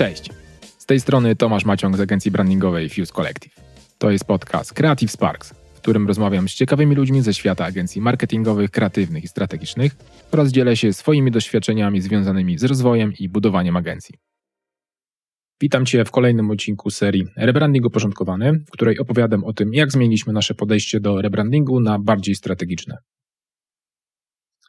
Cześć. Z tej strony Tomasz Maciąg z agencji brandingowej Fuse Collective. To jest podcast Creative Sparks, w którym rozmawiam z ciekawymi ludźmi ze świata agencji marketingowych, kreatywnych i strategicznych oraz dzielę się swoimi doświadczeniami związanymi z rozwojem i budowaniem agencji. Witam Cię w kolejnym odcinku serii Rebranding Uporządkowany, w której opowiadam o tym, jak zmieniliśmy nasze podejście do rebrandingu na bardziej strategiczne.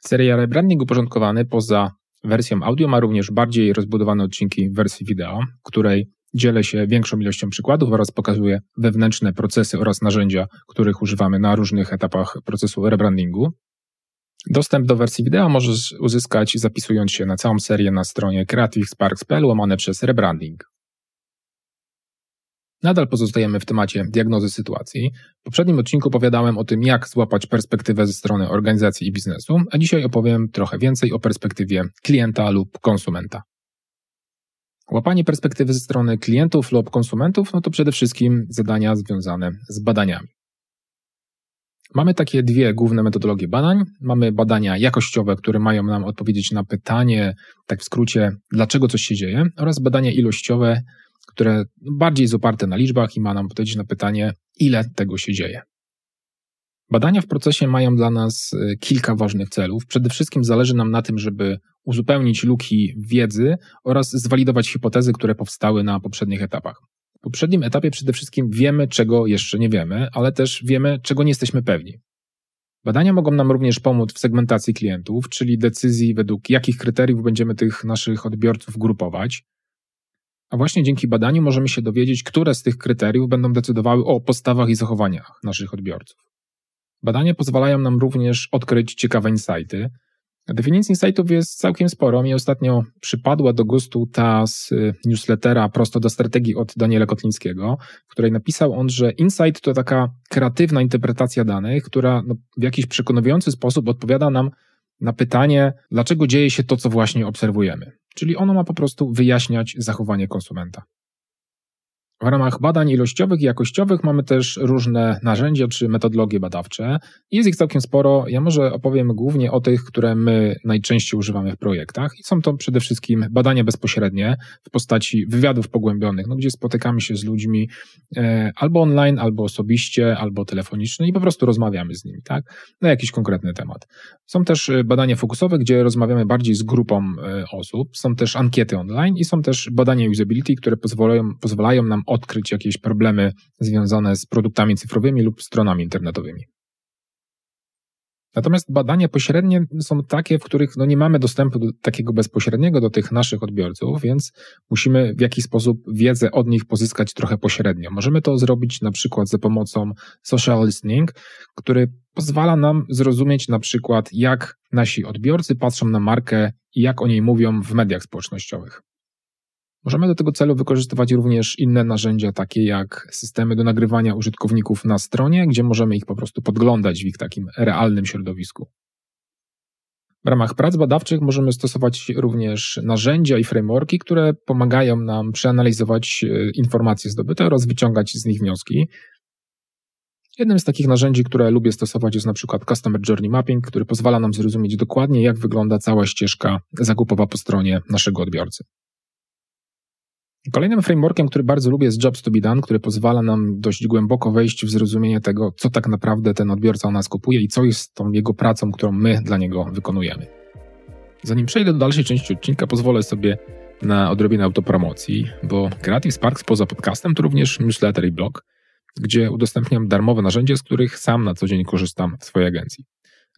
Seria Rebranding Uporządkowany poza wersją audio ma również bardziej rozbudowane odcinki wersji wideo, której dzielę się większą ilością przykładów oraz pokazuję wewnętrzne procesy oraz narzędzia, których używamy na różnych etapach procesu rebrandingu. Dostęp do wersji wideo możesz uzyskać zapisując się na całą serię na stronie creativesparks.pl łamane przez rebranding. Nadal pozostajemy w temacie diagnozy sytuacji. W poprzednim odcinku opowiadałem o tym, jak złapać perspektywę ze strony organizacji i biznesu, a dzisiaj opowiem trochę więcej o perspektywie klienta lub konsumenta. Łapanie perspektywy ze strony klientów lub konsumentów no to przede wszystkim zadania związane z badaniami. Mamy takie dwie główne metodologie badań. Mamy badania jakościowe, które mają nam odpowiedzieć na pytanie, tak w skrócie, dlaczego coś się dzieje, oraz badania ilościowe, które bardziej jest oparte na liczbach i ma nam odpowiedzieć na pytanie, ile tego się dzieje. Badania w procesie mają dla nas y, kilka ważnych celów. Przede wszystkim zależy nam na tym, żeby uzupełnić luki wiedzy oraz zwalidować hipotezy, które powstały na poprzednich etapach. W poprzednim etapie przede wszystkim wiemy, czego jeszcze nie wiemy, ale też wiemy, czego nie jesteśmy pewni. Badania mogą nam również pomóc w segmentacji klientów, czyli decyzji, według jakich kryteriów będziemy tych naszych odbiorców grupować, a właśnie dzięki badaniu możemy się dowiedzieć, które z tych kryteriów będą decydowały o postawach i zachowaniach naszych odbiorców. Badania pozwalają nam również odkryć ciekawe insighty. Definicji insightów jest całkiem sporo. Mi ostatnio przypadła do gustu ta z y, newslettera Prosto do strategii od Daniela Kotlińskiego, w której napisał on, że insight to taka kreatywna interpretacja danych, która no, w jakiś przekonujący sposób odpowiada nam na pytanie, dlaczego dzieje się to, co właśnie obserwujemy. Czyli ono ma po prostu wyjaśniać zachowanie konsumenta. W ramach badań ilościowych i jakościowych mamy też różne narzędzia czy metodologie badawcze. Jest ich całkiem sporo. Ja może opowiem głównie o tych, które my najczęściej używamy w projektach. I są to przede wszystkim badania bezpośrednie w postaci wywiadów pogłębionych, no, gdzie spotykamy się z ludźmi e, albo online, albo osobiście, albo telefonicznie i po prostu rozmawiamy z nimi, tak? Na jakiś konkretny temat. Są też e, badania fokusowe, gdzie rozmawiamy bardziej z grupą e, osób. Są też ankiety online i są też badania usability, które pozwalają, pozwalają nam odkryć jakieś problemy związane z produktami cyfrowymi lub stronami internetowymi. Natomiast badania pośrednie są takie, w których no nie mamy dostępu do takiego bezpośredniego do tych naszych odbiorców, więc musimy w jakiś sposób wiedzę od nich pozyskać trochę pośrednio. Możemy to zrobić na przykład za pomocą social listening, który pozwala nam zrozumieć na przykład, jak nasi odbiorcy patrzą na markę i jak o niej mówią w mediach społecznościowych. Możemy do tego celu wykorzystywać również inne narzędzia, takie jak systemy do nagrywania użytkowników na stronie, gdzie możemy ich po prostu podglądać w ich takim realnym środowisku. W ramach prac badawczych możemy stosować również narzędzia i frameworki, które pomagają nam przeanalizować e, informacje zdobyte oraz wyciągać z nich wnioski. Jednym z takich narzędzi, które lubię stosować jest na przykład Customer Journey Mapping, który pozwala nam zrozumieć dokładnie, jak wygląda cała ścieżka zakupowa po stronie naszego odbiorcy. Kolejnym frameworkiem, który bardzo lubię, jest Jobs to be done, który pozwala nam dość głęboko wejść w zrozumienie tego, co tak naprawdę ten odbiorca u nas kupuje i co jest tą jego pracą, którą my dla niego wykonujemy. Zanim przejdę do dalszej części odcinka, pozwolę sobie na odrobinę autopromocji, bo Creative Sparks poza podcastem to również newsletter i blog, gdzie udostępniam darmowe narzędzia, z których sam na co dzień korzystam w swojej agencji.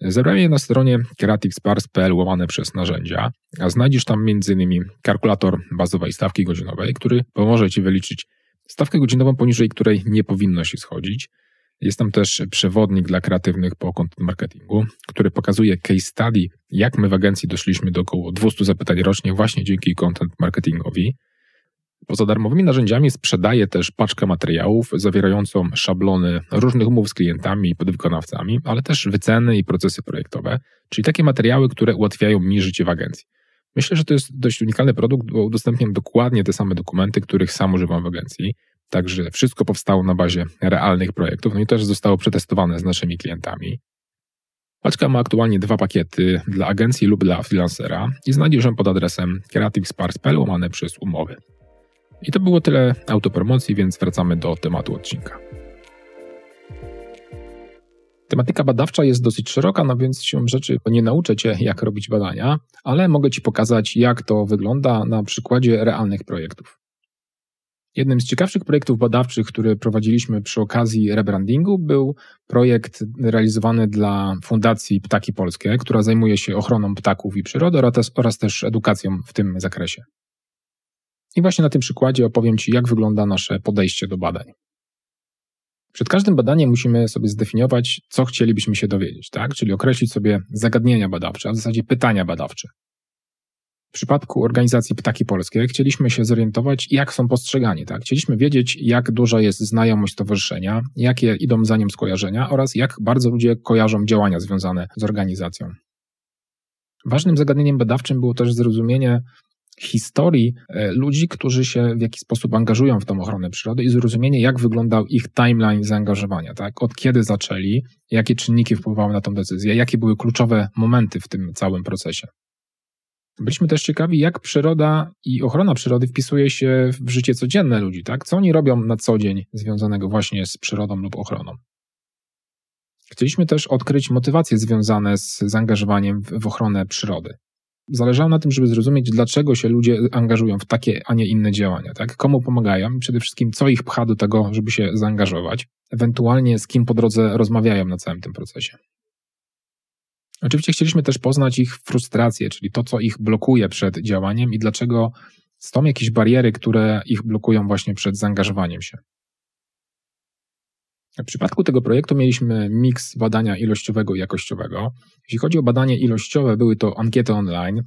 Zebrałem je na stronie creativesparse.pl łamane przez narzędzia, a znajdziesz tam m.in. kalkulator bazowej stawki godzinowej, który pomoże Ci wyliczyć stawkę godzinową, poniżej której nie powinno się schodzić. Jest tam też przewodnik dla kreatywnych po content marketingu, który pokazuje case study, jak my w agencji doszliśmy do około 200 zapytań rocznie właśnie dzięki content marketingowi. Poza darmowymi narzędziami sprzedaje też paczkę materiałów zawierającą szablony różnych umów z klientami i podwykonawcami, ale też wyceny i procesy projektowe, czyli takie materiały, które ułatwiają mi życie w agencji. Myślę, że to jest dość unikalny produkt, bo udostępniam dokładnie te same dokumenty, których sam używam w agencji. Także wszystko powstało na bazie realnych projektów, no i też zostało przetestowane z naszymi klientami. Paczka ma aktualnie dwa pakiety dla agencji lub dla freelancera i znajdziesz ją pod adresem creativesparks.pl łamane przez umowy. I to było tyle autopromocji, więc wracamy do tematu odcinka. Tematyka badawcza jest dosyć szeroka, no więc się rzeczy nie nauczę Cię, jak robić badania, ale mogę Ci pokazać, jak to wygląda na przykładzie realnych projektów. Jednym z ciekawszych projektów badawczych, który prowadziliśmy przy okazji rebrandingu, był projekt realizowany dla Fundacji Ptaki Polskie, która zajmuje się ochroną ptaków i przyrody oraz też edukacją w tym zakresie. I właśnie na tym przykładzie opowiem Ci, jak wygląda nasze podejście do badań. Przed każdym badaniem musimy sobie zdefiniować, co chcielibyśmy się dowiedzieć, tak? Czyli określić sobie zagadnienia badawcze, a w zasadzie pytania badawcze. W przypadku organizacji Ptaki Polskie chcieliśmy się zorientować, jak są postrzegani. Tak? Chcieliśmy wiedzieć, jak duża jest znajomość towarzyszenia, jakie idą za nim skojarzenia oraz jak bardzo ludzie kojarzą działania związane z organizacją. Ważnym zagadnieniem badawczym było też zrozumienie historii e, ludzi, którzy się w jakiś sposób angażują w tą ochronę przyrody i zrozumienie, jak wyglądał ich timeline zaangażowania, tak? Od kiedy zaczęli, jakie czynniki wpływały na tą decyzję, jakie były kluczowe momenty w tym całym procesie. Byliśmy też ciekawi, jak przyroda i ochrona przyrody wpisuje się w życie codzienne ludzi, tak? Co oni robią na co dzień związanego właśnie z przyrodą lub ochroną. Chcieliśmy też odkryć motywacje związane z zaangażowaniem w ochronę przyrody. Zależało na tym, żeby zrozumieć, dlaczego się ludzie angażują w takie, a nie inne działania, tak? Komu pomagają przede wszystkim, co ich pcha do tego, żeby się zaangażować, ewentualnie z kim po drodze rozmawiają na całym tym procesie. Oczywiście chcieliśmy też poznać ich frustrację, czyli to, co ich blokuje przed działaniem i dlaczego są jakieś bariery, które ich blokują właśnie przed zaangażowaniem się. W przypadku tego projektu mieliśmy miks badania ilościowego i jakościowego. Jeśli chodzi o badanie ilościowe, były to ankiety online.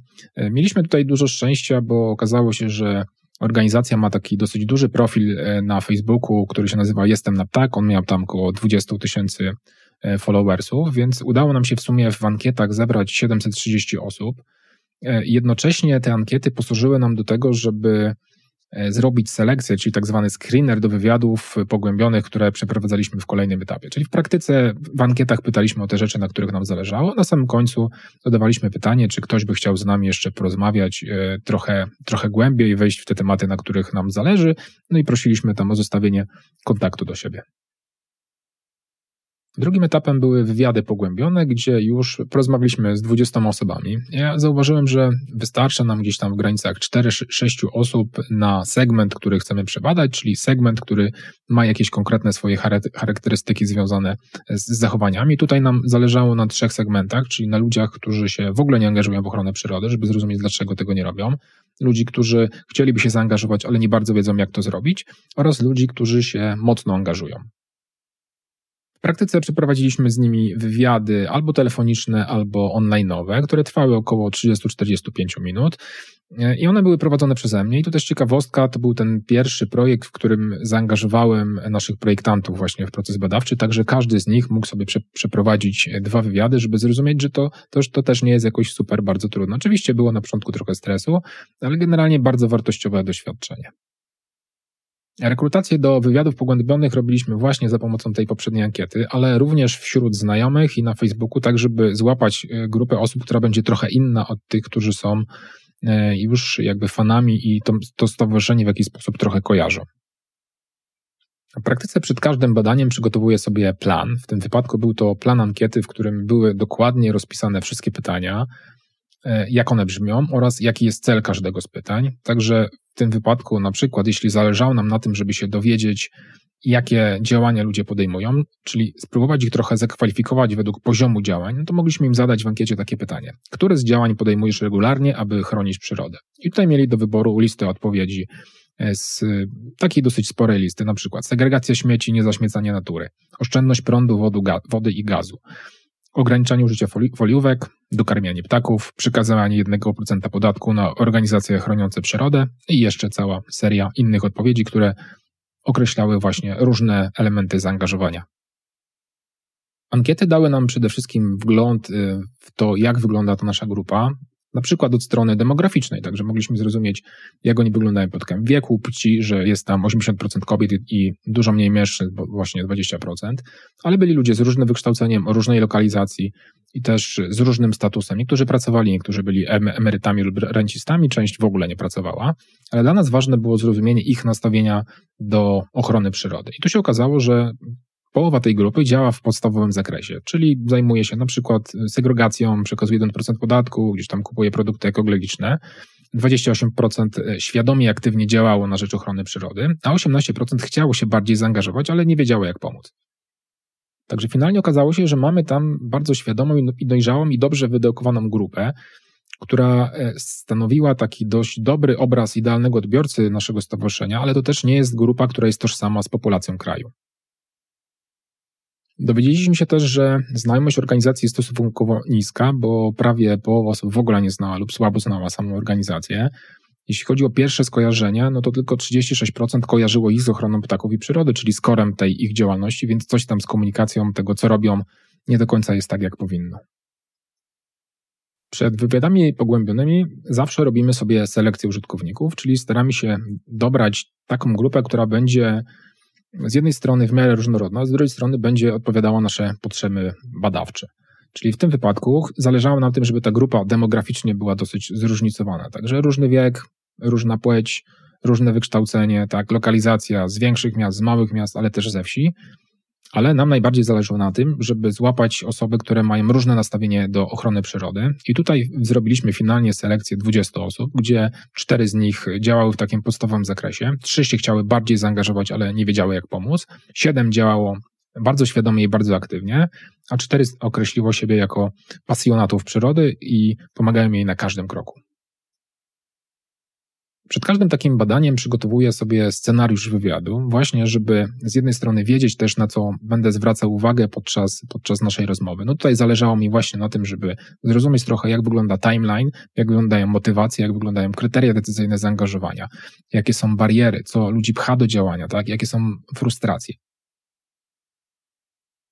Mieliśmy tutaj dużo szczęścia, bo okazało się, że organizacja ma taki dosyć duży profil e, na Facebooku, który się nazywa Jestem na Ptak. On miał tam około 20 tysięcy E, followersów, więc udało nam się w sumie w ankietach zebrać 730 osób. E, jednocześnie te ankiety posłużyły nam do tego, żeby e, zrobić selekcję, czyli tak zwany screener do wywiadów pogłębionych, które przeprowadzaliśmy w kolejnym etapie. Czyli w praktyce w ankietach pytaliśmy o te rzeczy, na których nam zależało. Na samym końcu zadawaliśmy pytanie, czy ktoś by chciał z nami jeszcze porozmawiać trochę, trochę głębiej, wejść w te tematy, na których nam zależy. No i prosiliśmy tam o zostawienie kontaktu do siebie. Drugim etapem były wywiady pogłębione, gdzie już porozmawialiśmy z 20 osobami. Ja zauważyłem, że wystarcza nam gdzieś tam w granicach 4-6 osób na segment, który chcemy przebadać, czyli segment, który ma jakieś konkretne swoje charakterystyki związane z zachowaniami. Tutaj nam zależało na trzech segmentach, czyli na ludziach, którzy się w ogóle nie angażują w ochronę przyrody, żeby zrozumieć, dlaczego tego nie robią, ludzi, którzy chcieliby się zaangażować, ale nie bardzo wiedzą, jak to zrobić, oraz ludzi, którzy się mocno angażują. W praktyce przeprowadziliśmy z nimi wywiady albo telefoniczne, albo online'owe, które trwały około 30-45 minut. I one były prowadzone przeze mnie. I tu też ciekawostka, to był ten pierwszy projekt, w którym zaangażowałem naszych projektantów właśnie w proces badawczy, także każdy z nich mógł sobie prze, przeprowadzić dwa wywiady, żeby zrozumieć, że to, to, to też nie jest jakoś super bardzo trudno. Oczywiście było na początku trochę stresu, ale generalnie bardzo wartościowe doświadczenie. Rekrutację do wywiadów pogłębionych robiliśmy właśnie za pomocą tej poprzedniej ankiety, ale również wśród znajomych i na Facebooku, tak żeby złapać e, grupę osób, która będzie trochę inna od tych, którzy są e, już jakby fanami i to, to stowarzyszenie w jakiś sposób trochę kojarzą. W praktyce przed każdym badaniem przygotowuję sobie plan. W tym wypadku był to plan ankiety, w którym były dokładnie rozpisane wszystkie pytania, jak one brzmią oraz jaki jest cel każdego z pytań. Także w tym wypadku, na przykład, jeśli zależało nam na tym, żeby się dowiedzieć, jakie działania ludzie podejmują, czyli spróbować ich trochę zakwalifikować według poziomu działań, no to mogliśmy im zadać w ankiecie takie pytanie. Które z działań podejmujesz regularnie, aby chronić przyrodę? I tutaj mieli do wyboru listę odpowiedzi e, z takiej dosyć sporej listy, na przykład segregacja śmieci, niezaśmiecanie natury, oszczędność prądu, wody i gazu, ograniczanie użycia foli foliówek, dokarmianie ptaków, przekazywanie 1% podatku na organizacje chroniące przyrodę i jeszcze cała seria innych odpowiedzi, które określały właśnie różne elementy zaangażowania. Ankiety dały nam przede wszystkim wgląd y, w to, jak wygląda ta nasza grupa, na przykład od strony demograficznej, także mogliśmy zrozumieć, jak oni wyglądają pod kątem wieku, płci, że jest tam 80% kobiet i dużo mniej mężczyzn, bo właśnie 20%, ale byli ludzie z różnym wykształceniem, o różnej lokalizacji i też z różnym statusem. Niektórzy pracowali, niektórzy byli emerytami lub rencistami, część w ogóle nie pracowała, ale dla nas ważne było zrozumienie ich nastawienia do ochrony przyrody. I tu się okazało, że połowa tej grupy działa w podstawowym zakresie, czyli zajmuje się na przykład segregacją, przekazuje 1% podatku, gdzieś tam kupuje produkty ekologiczne, 28% świadomie i aktywnie działało na rzecz ochrony przyrody, a 18% chciało się bardziej zaangażować, ale nie wiedziało jak pomóc. Także finalnie okazało się, że mamy tam bardzo świadomą i dojrzałą i dobrze wyedukowaną grupę, która e, stanowiła taki dość dobry obraz idealnego odbiorcy naszego stowarzyszenia, ale to też nie jest grupa, która jest tożsama z populacją kraju. Dowiedzieliśmy się też, że znajomość organizacji jest stosunkowo niska, bo prawie połowa osób w ogóle nie znała lub słabo znała samą organizację. Jeśli chodzi o pierwsze skojarzenia, no to tylko 36% kojarzyło ich z ochroną ptaków i przyrody, czyli z korem tej ich działalności, więc coś tam z komunikacją tego, co robią, nie do końca jest tak, jak powinno. Przed wywiadami pogłębionymi zawsze robimy sobie selekcję użytkowników, czyli staramy się dobrać taką grupę, która będzie z jednej strony w miarę różnorodna, z drugiej strony będzie odpowiadała nasze potrzeby badawcze. Czyli w tym wypadku zależało nam tym, żeby ta grupa demograficznie była dosyć zróżnicowana. Także różny wiek, różna płeć, różne wykształcenie, tak, lokalizacja z większych miast, z małych miast, ale też ze wsi. Ale nam najbardziej zależało na tym, żeby złapać osoby, które mają różne nastawienie do ochrony przyrody. I tutaj zrobiliśmy finalnie selekcję 20 osób, gdzie cztery z nich działały w takim podstawowym zakresie. Trzy się chciały bardziej zaangażować, ale nie wiedziały jak pomóc. Siedem działało bardzo świadomie i bardzo aktywnie, a cztery określiło siebie jako pasjonatów przyrody i pomagają jej na każdym kroku. Przed każdym takim badaniem przygotowuję sobie scenariusz wywiadu, właśnie żeby z jednej strony wiedzieć też, na co będę zwracał uwagę podczas, podczas naszej rozmowy. No tutaj zależało mi właśnie na tym, żeby zrozumieć trochę, jak wygląda timeline, jak wyglądają motywacje, jak wyglądają kryteria decyzyjne zaangażowania, jakie są bariery, co ludzi pcha do działania, tak? jakie są frustracje.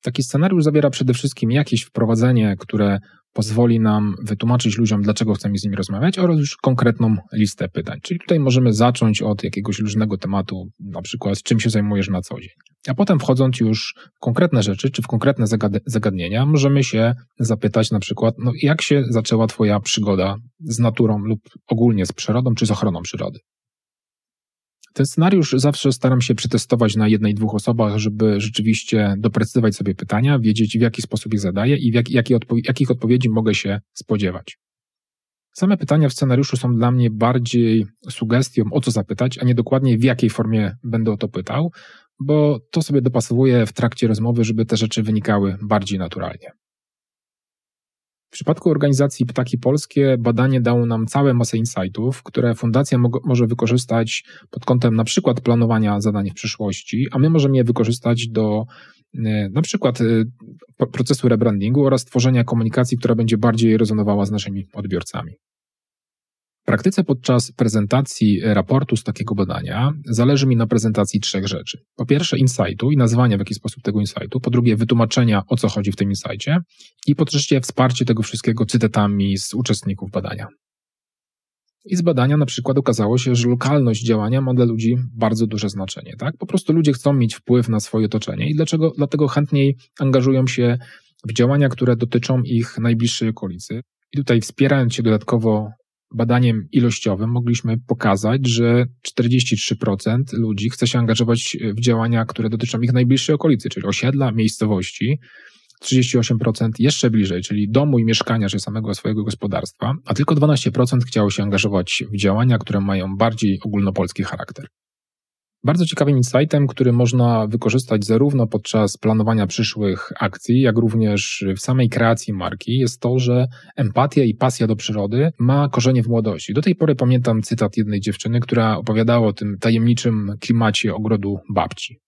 Taki scenariusz zawiera przede wszystkim jakieś wprowadzenie, które pozwoli nam wytłumaczyć ludziom, dlaczego chcemy z nimi rozmawiać, oraz już konkretną listę pytań. Czyli tutaj możemy zacząć od jakiegoś luźnego tematu, na przykład czym się zajmujesz na co dzień. A potem wchodząc już w konkretne rzeczy, czy w konkretne zagadnienia, możemy się zapytać na przykład, no jak się zaczęła Twoja przygoda z naturą lub ogólnie z przyrodą, czy z ochroną przyrody. Ten scenariusz zawsze staram się przetestować na jednej, dwóch osobach, żeby rzeczywiście doprecyzować sobie pytania, wiedzieć w jaki sposób je zadaję i jak, jakie odpo jakich odpowiedzi mogę się spodziewać. Same pytania w scenariuszu są dla mnie bardziej sugestią, o co zapytać, a nie dokładnie w jakiej formie będę o to pytał, bo to sobie dopasowuję w trakcie rozmowy, żeby te rzeczy wynikały bardziej naturalnie. W przypadku organizacji Ptaki Polskie badanie dało nam całe masę insightów, które fundacja mo może wykorzystać pod kątem na przykład planowania zadań w przyszłości, a my możemy je wykorzystać do e, na przykład e, procesu rebrandingu oraz tworzenia komunikacji, która będzie bardziej rezonowała z naszymi odbiorcami. Praktyce podczas prezentacji raportu z takiego badania zależy mi na prezentacji trzech rzeczy. Po pierwsze insightu i nazwania w jaki sposób tego insightu, po drugie wytłumaczenia o co chodzi w tym insightie i po trzecie wsparcie tego wszystkiego cytatami z uczestników badania. I z badania na przykład okazało się, że lokalność działania ma dla ludzi bardzo duże znaczenie. Tak? Po prostu ludzie chcą mieć wpływ na swoje otoczenie i dlaczego, dlatego chętniej angażują się w działania, które dotyczą ich najbliższej okolicy. I tutaj wspierając się dodatkowo badaniem ilościowym mogliśmy pokazać, że 43% ludzi chce się angażować w działania, które dotyczą ich najbliższej okolicy, czyli osiedla, miejscowości. 38% jeszcze bliżej, czyli domu i mieszkania, czy samego swojego gospodarstwa, a tylko 12% chciało się angażować w działania, które mają bardziej ogólnopolski charakter. Bardzo ciekawym insightem, który można wykorzystać zarówno podczas planowania przyszłych akcji, jak również w samej kreacji marki, jest to, że empatia i pasja do przyrody ma korzenie w młodości. Do tej pory pamiętam cytat jednej dziewczyny, która opowiadała o tym tajemniczym klimacie ogrodu babci.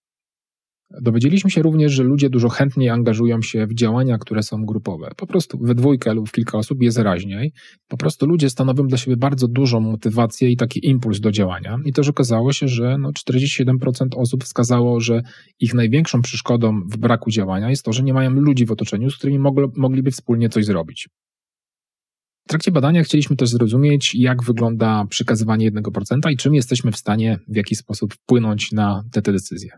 Dowiedzieliśmy się również, że ludzie dużo chętniej angażują się w działania, które są grupowe. Po prostu we dwójkę lub kilka osób jest raźniej. Po prostu ludzie stanowią dla siebie bardzo dużą motywację i taki impuls do działania. I też okazało się, że no 47% osób wskazało, że ich największą przeszkodą w braku działania jest to, że nie mają ludzi w otoczeniu, z którymi mogliby wspólnie coś zrobić. W trakcie badania chcieliśmy też zrozumieć, jak wygląda przekazywanie 1% i czym jesteśmy w stanie w jakiś sposób wpłynąć na te, te decyzje.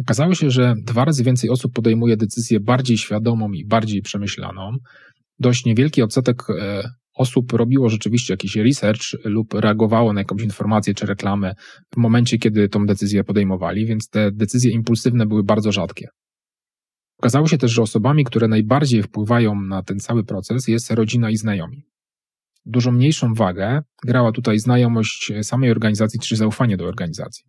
Okazało się, że dwa razy więcej osób podejmuje decyzję bardziej świadomą i bardziej przemyślaną. Dość niewielki odsetek e, osób robiło rzeczywiście jakiś research lub reagowało na jakąś informację czy reklamę w momencie, kiedy tą decyzję podejmowali, więc te decyzje impulsywne były bardzo rzadkie. Okazało się też, że osobami, które najbardziej wpływają na ten cały proces, jest rodzina i znajomi. Dużo mniejszą wagę grała tutaj znajomość samej organizacji czy zaufanie do organizacji.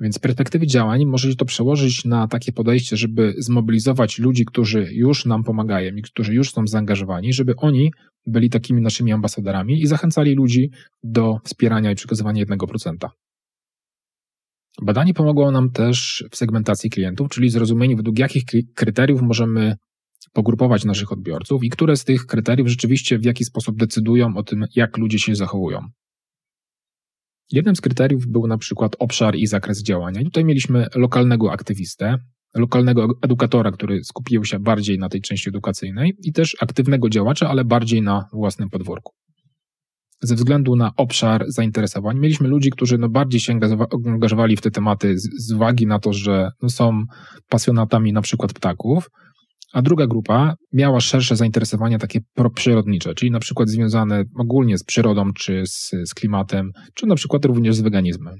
Więc z perspektywy działań może się to przełożyć na takie podejście, żeby zmobilizować ludzi, którzy już nam pomagają i którzy już są zaangażowani, żeby oni byli takimi naszymi ambasadorami i zachęcali ludzi do wspierania i przekazywania 1%. Badanie pomogło nam też w segmentacji klientów, czyli zrozumieniu, według jakich kryteriów możemy pogrupować naszych odbiorców i które z tych kryteriów rzeczywiście w jaki sposób decydują o tym, jak ludzie się zachowują. Jednym z kryteriów był na przykład obszar i zakres działania. I tutaj mieliśmy lokalnego aktywistę, lokalnego edukatora, który skupił się bardziej na tej części edukacyjnej i też aktywnego działacza, ale bardziej na własnym podwórku. Ze względu na obszar zainteresowań mieliśmy ludzi, którzy no bardziej się angażowali w te tematy z, z uwagi na to, że no są pasjonatami na przykład ptaków, a druga grupa miała szersze zainteresowania takie przyrodnicze, czyli na przykład związane ogólnie z przyrodą, czy z, z klimatem, czy na przykład również z weganizmem.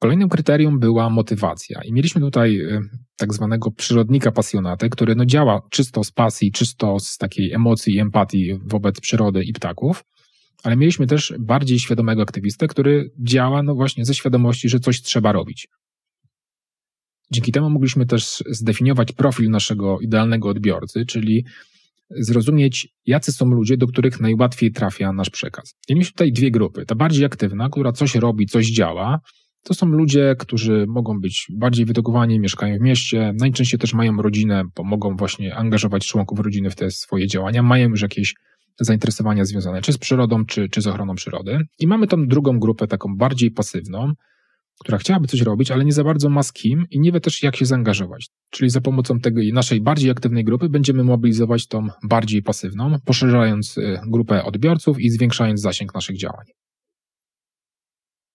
Kolejnym kryterium była motywacja i mieliśmy tutaj y, tak zwanego przyrodnika pasjonatę, który no działa czysto z pasji, czysto z takiej emocji i empatii wobec przyrody i ptaków, ale mieliśmy też bardziej świadomego aktywistę, który działa no właśnie ze świadomości, że coś trzeba robić. Dzięki temu mogliśmy też zdefiniować profil naszego idealnego odbiorcy, czyli zrozumieć, jacy są ludzie, do których najłatwiej trafia nasz przekaz. I mieliśmy tutaj dwie grupy. Ta bardziej aktywna, która coś robi, coś działa, to są ludzie, którzy mogą być bardziej wydokowani, mieszkają w mieście, najczęściej też mają rodzinę, bo mogą właśnie angażować członków rodziny w te swoje działania, mają już jakieś zainteresowania związane czy z przyrodą, czy, czy z ochroną przyrody. I mamy tą drugą grupę, taką bardziej pasywną, która chciałaby coś robić, ale nie za bardzo ma z kim i nie wie też, jak się zaangażować. Czyli za pomocą tej naszej bardziej aktywnej grupy będziemy mobilizować tą bardziej pasywną, poszerzając y, grupę odbiorców i zwiększając zasięg naszych działań.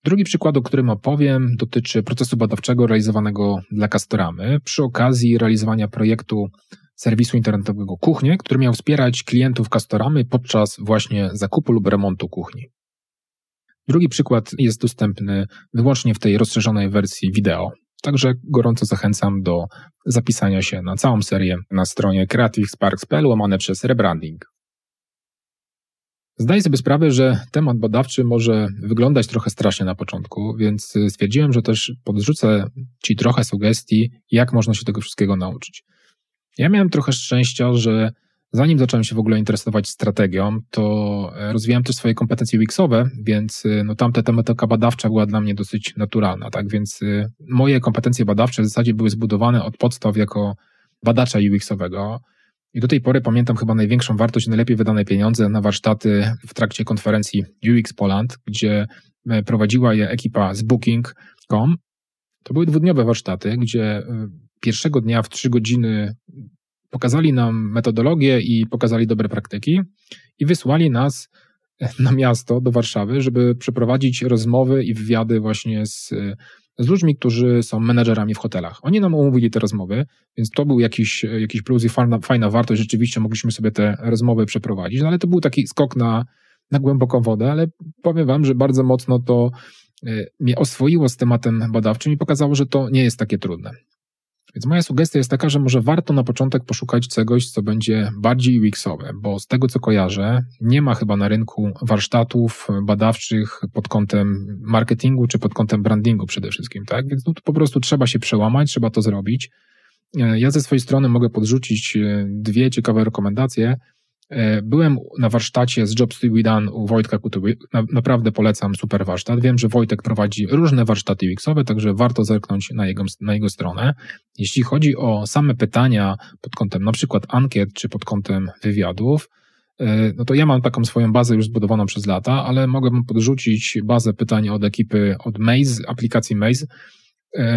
Drugi przykład, o którym opowiem, dotyczy procesu badawczego realizowanego dla Castoramy przy okazji realizowania projektu serwisu internetowego Kuchnie, który miał wspierać klientów Castoramy podczas właśnie zakupu lub remontu kuchni. Drugi przykład jest dostępny wyłącznie w tej rozszerzonej wersji wideo. Także gorąco zachęcam do zapisania się na całą serię na stronie creativesparks.pl łamane przez rebranding. Zdaję sobie sprawę, że temat badawczy może wyglądać trochę strasznie na początku, więc stwierdziłem, że też podrzucę Ci trochę sugestii, jak można się tego wszystkiego nauczyć. Ja miałem trochę szczęścia, że Zanim zacząłem się w ogóle interesować strategią, to e, rozwijałem też swoje kompetencje UX-owe, więc e, no, tamta tematyka badawcza była dla mnie dosyć naturalna, tak? Więc e, moje kompetencje badawcze w zasadzie były zbudowane od podstaw jako badacza UX-owego. I do tej pory pamiętam chyba największą wartość, najlepiej wydane pieniądze na warsztaty w trakcie konferencji UX Poland, gdzie prowadziła je ekipa z Booking.com. To były dwudniowe warsztaty, gdzie pierwszego dnia w trzy godziny Pokazali nam metodologię i pokazali dobre praktyki i wysłali nas na miasto, do Warszawy, żeby przeprowadzić rozmowy i wywiady właśnie z, z ludźmi, którzy są menedżerami w hotelach. Oni nam omówili te rozmowy, więc to był jakiś, jakiś plus i fajna, fajna wartość. Rzeczywiście mogliśmy sobie te rozmowy przeprowadzić, no ale to był taki skok na, na głęboką wodę, ale powiem Wam, że bardzo mocno to e, mnie oswoiło z tematem badawczym i pokazało, że to nie jest takie trudne. Więc moja sugestia jest taka, że może warto na początek poszukać czegoś, co będzie bardziej UX-owe, bo z tego co kojarzę, nie ma chyba na rynku warsztatów badawczych pod kątem marketingu czy pod kątem brandingu przede wszystkim, tak? Więc no to po prostu trzeba się przełamać, trzeba to zrobić. Ja ze swojej strony mogę podrzucić e, dwie ciekawe rekomendacje. E, byłem na warsztacie z Jobs to be done u Wojtka Kutuby. Naprawdę polecam super warsztat. Wiem, że Wojtek prowadzi różne warsztaty UX-owe, także warto zerknąć na jego, na jego stronę. Jeśli chodzi o same pytania pod kątem na przykład ankiet czy pod kątem wywiadów, e, no to ja mam taką swoją bazę już zbudowaną przez lata, ale mogę podrzucić bazę pytań od ekipy od Maze, aplikacji Maze,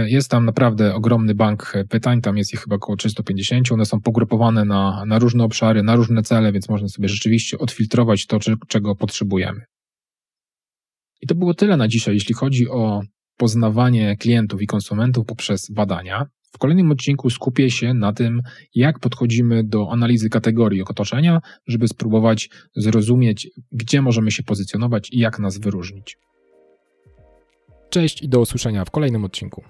jest tam naprawdę ogromny bank pytań, tam jest ich chyba około 350. One są pogrupowane na, na różne obszary, na różne cele, więc można sobie rzeczywiście odfiltrować to, czego potrzebujemy. I to było tyle na dzisiaj, jeśli chodzi o poznawanie klientów i konsumentów poprzez badania. W kolejnym odcinku skupię się na tym, jak podchodzimy do analizy kategorii otoczenia, żeby spróbować zrozumieć, gdzie możemy się pozycjonować i jak nas wyróżnić. Cześć i do usłyszenia w kolejnym odcinku.